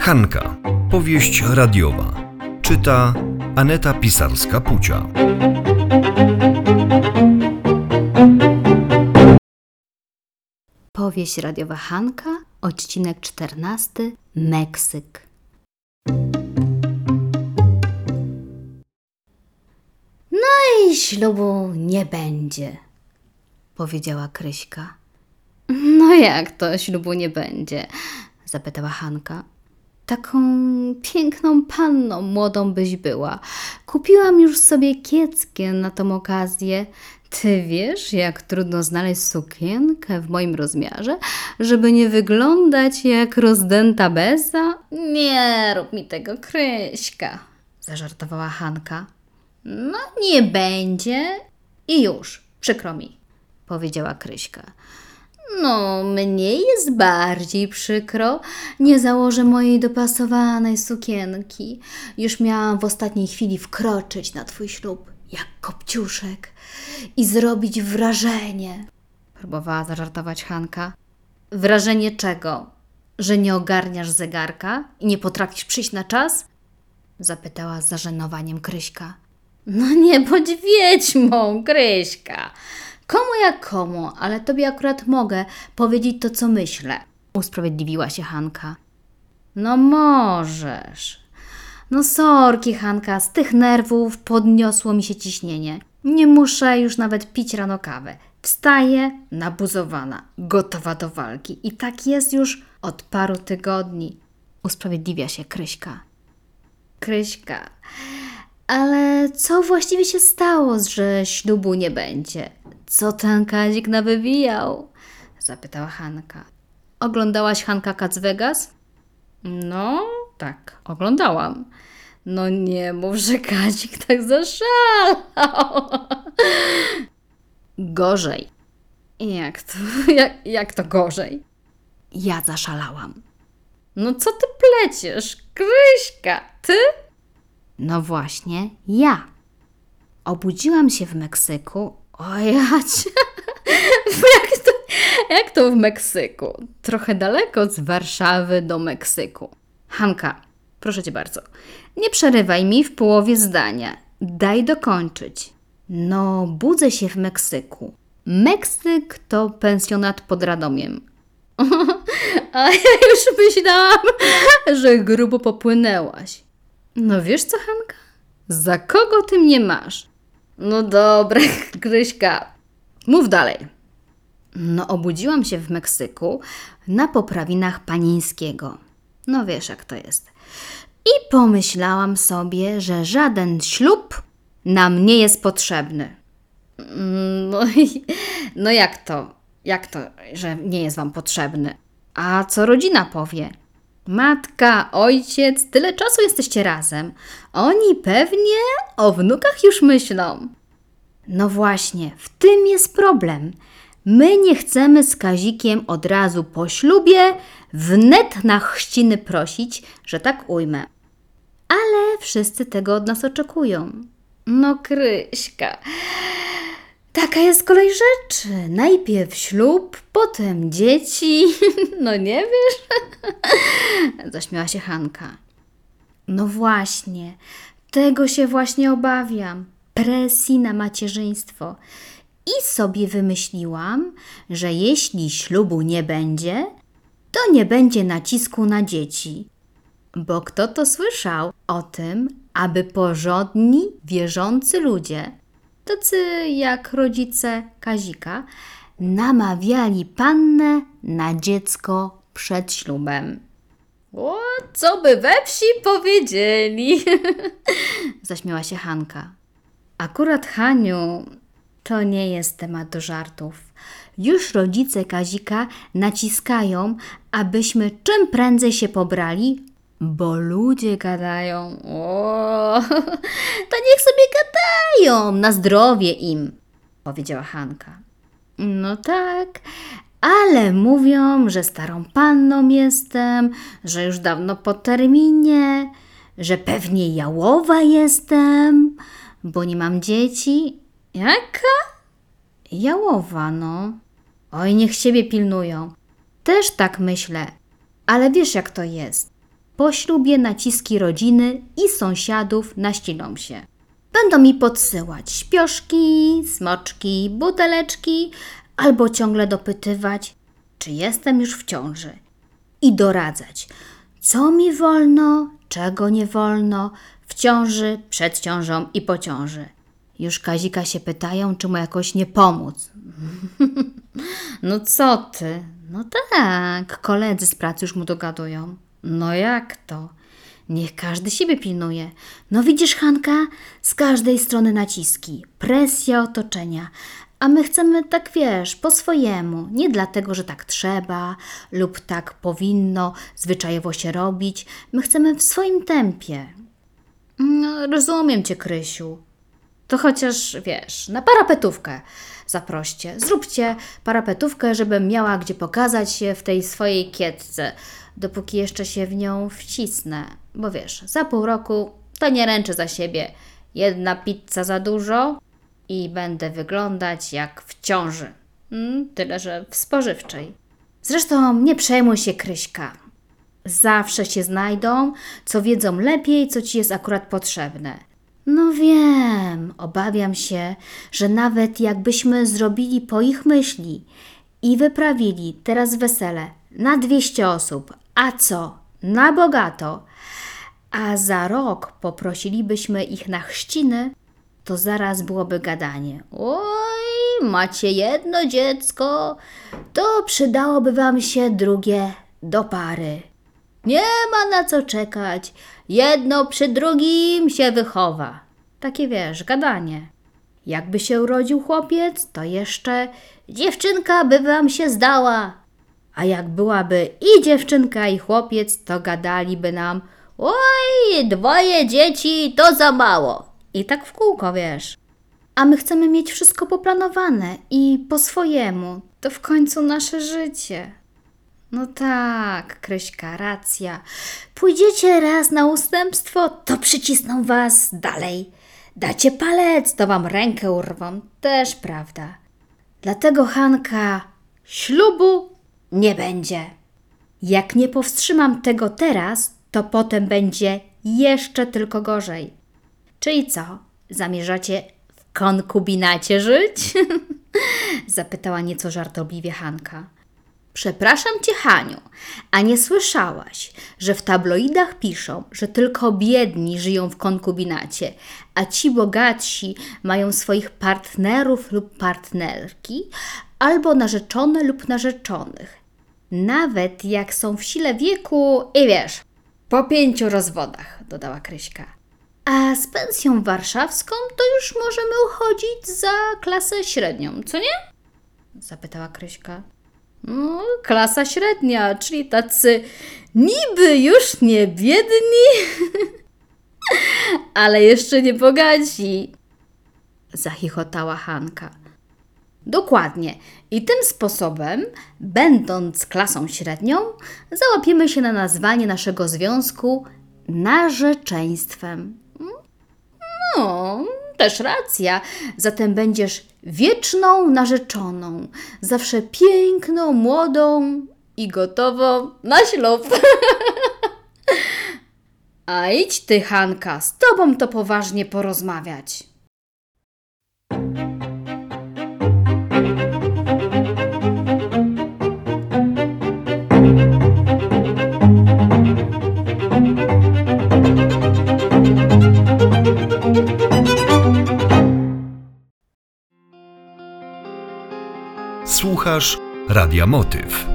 Hanka. Powieść radiowa. Czyta Aneta Pisarska-Pucia. Powieść radiowa Hanka, odcinek 14, Meksyk. No i ślubu nie będzie, powiedziała Kryśka. No jak to ślubu nie będzie? zapytała Hanka. Taką piękną panną młodą byś była. Kupiłam już sobie kieckie na tą okazję. Ty wiesz, jak trudno znaleźć sukienkę w moim rozmiarze, żeby nie wyglądać jak rozdęta beza? Nie rób mi tego, Kryśka, zażartowała Hanka. No nie będzie i już, przykro mi, powiedziała Kryśka. No, mnie jest bardziej przykro. Nie założę mojej dopasowanej sukienki. Już miałam w ostatniej chwili wkroczyć na twój ślub, jak kopciuszek, i zrobić wrażenie. Próbowała zażartować Hanka. Wrażenie czego? Że nie ogarniasz zegarka i nie potrafisz przyjść na czas? Zapytała z zażenowaniem Kryśka. No nie bądź wiedźmą, Kryśka. Komu jak komu, ale tobie akurat mogę powiedzieć to, co myślę. Usprawiedliwiła się Hanka. No możesz. No sorki, Hanka, z tych nerwów podniosło mi się ciśnienie. Nie muszę już nawet pić rano kawę. Wstaję nabuzowana, gotowa do walki. I tak jest już od paru tygodni. Usprawiedliwia się Kryśka. Kryśka, ale co właściwie się stało, że ślubu nie będzie? Co ten Kazik nawywijał? Zapytała Hanka. Oglądałaś Hanka Kac Vegas? No, tak, oglądałam. No nie mów, że Kazik tak zaszalał. Gorzej. Jak to, jak, jak to gorzej? Ja zaszalałam. No co ty pleciesz? Kryśka, ty? No właśnie, ja. Obudziłam się w Meksyku. O jać. jak, to, jak to w Meksyku? Trochę daleko z Warszawy do Meksyku. Hanka, proszę cię bardzo, nie przerywaj mi w połowie zdania. Daj dokończyć. No, budzę się w Meksyku. Meksyk to pensjonat pod Radomiem. A ja już myślałam, że grubo popłynęłaś. No wiesz co, Hanka? Za kogo ty mnie masz? No dobra, Kryśka, mów dalej. No obudziłam się w Meksyku na poprawinach Panińskiego. No wiesz jak to jest. I pomyślałam sobie, że żaden ślub nam nie jest potrzebny. No, i, no jak to? Jak to, że nie jest wam potrzebny? A co rodzina powie? Matka, ojciec, tyle czasu jesteście razem. Oni pewnie o wnukach już myślą. No właśnie, w tym jest problem. My nie chcemy z Kazikiem od razu po ślubie wnet na chrzciny prosić, że tak ujmę. Ale wszyscy tego od nas oczekują. No Kryśka, taka jest kolej rzeczy. Najpierw ślub, potem dzieci. No nie wiesz? Zaśmiała się Hanka. No właśnie, tego się właśnie obawiam. Presji na macierzyństwo. I sobie wymyśliłam, że jeśli ślubu nie będzie, to nie będzie nacisku na dzieci. Bo kto to słyszał o tym, aby porządni, wierzący ludzie, tacy jak rodzice Kazika, namawiali pannę na dziecko przed ślubem. O, co by we wsi powiedzieli? Zaśmiała się Hanka. Akurat Haniu, to nie jest temat do żartów. Już rodzice Kazika naciskają, abyśmy czym prędzej się pobrali, bo ludzie gadają. O, to niech sobie gadają, na zdrowie im, powiedziała Hanka. No tak, ale mówią, że starą panną jestem, że już dawno po terminie, że pewnie jałowa jestem, bo nie mam dzieci. Jaka? Jałowa, no. Oj, niech siebie pilnują. Też tak myślę, ale wiesz jak to jest. Po ślubie naciski rodziny i sąsiadów naściną się. Będą mi podsyłać śpioszki, smoczki, buteleczki, albo ciągle dopytywać, czy jestem już w ciąży. I doradzać, co mi wolno, czego nie wolno, w ciąży, przed ciążą i po ciąży. Już Kazika się pytają, czy mu jakoś nie pomóc. no co ty? No tak, koledzy z pracy już mu dogadują. No jak to? Niech każdy siebie pilnuje. No widzisz, Hanka, z każdej strony naciski, presja otoczenia. A my chcemy tak, wiesz, po swojemu. Nie dlatego, że tak trzeba lub tak powinno zwyczajowo się robić. My chcemy w swoim tempie. No, rozumiem cię, Krysiu. To chociaż, wiesz, na parapetówkę zaproście. Zróbcie parapetówkę, żebym miała gdzie pokazać się w tej swojej kietce, dopóki jeszcze się w nią wcisnę. Bo wiesz, za pół roku to nie ręczę za siebie. Jedna pizza za dużo i będę wyglądać jak w ciąży. Mm, tyle, że w spożywczej. Zresztą nie przejmuj się, Kryśka. Zawsze się znajdą, co wiedzą lepiej, co ci jest akurat potrzebne. No wiem, obawiam się, że nawet jakbyśmy zrobili po ich myśli i wyprawili teraz wesele na 200 osób, a co? Na bogato. A za rok poprosilibyśmy ich na chrzciny, to zaraz byłoby gadanie. Oj, macie jedno dziecko, to przydałoby wam się drugie do pary. Nie ma na co czekać. Jedno przy drugim się wychowa. Takie wiesz, gadanie. Jakby się urodził chłopiec, to jeszcze dziewczynka by wam się zdała. A jak byłaby i dziewczynka, i chłopiec, to gadaliby nam: Oj, dwoje dzieci to za mało. I tak w kółko, wiesz. A my chcemy mieć wszystko poplanowane i po swojemu. To w końcu nasze życie. No tak, Kryśka, racja. Pójdziecie raz na ustępstwo, to przycisną was dalej. Dacie palec, to wam rękę urwą. Też prawda. Dlatego, Hanka, ślubu nie będzie. Jak nie powstrzymam tego teraz, to potem będzie jeszcze tylko gorzej. Czyli co? Zamierzacie w konkubinacie żyć? Zapytała nieco żartobliwie Hanka. Przepraszam cię, Haniu, a nie słyszałaś, że w tabloidach piszą, że tylko biedni żyją w konkubinacie, a ci bogatsi mają swoich partnerów lub partnerki, albo narzeczone lub narzeczonych. Nawet jak są w sile wieku i wiesz, po pięciu rozwodach, dodała Kryśka. A z pensją warszawską to już możemy uchodzić za klasę średnią, co nie? Zapytała Kryśka. No, klasa średnia, czyli tacy niby już nie biedni, ale jeszcze nie bogaci. Zachichotała Hanka. Dokładnie. I tym sposobem, będąc klasą średnią, załapiemy się na nazwanie naszego związku narzeczeństwem. No, też racja. Zatem będziesz wieczną narzeczoną, zawsze piękną, młodą i gotową na ślub. A idź ty, Hanka, z tobą to poważnie porozmawiać. Radia Motyw.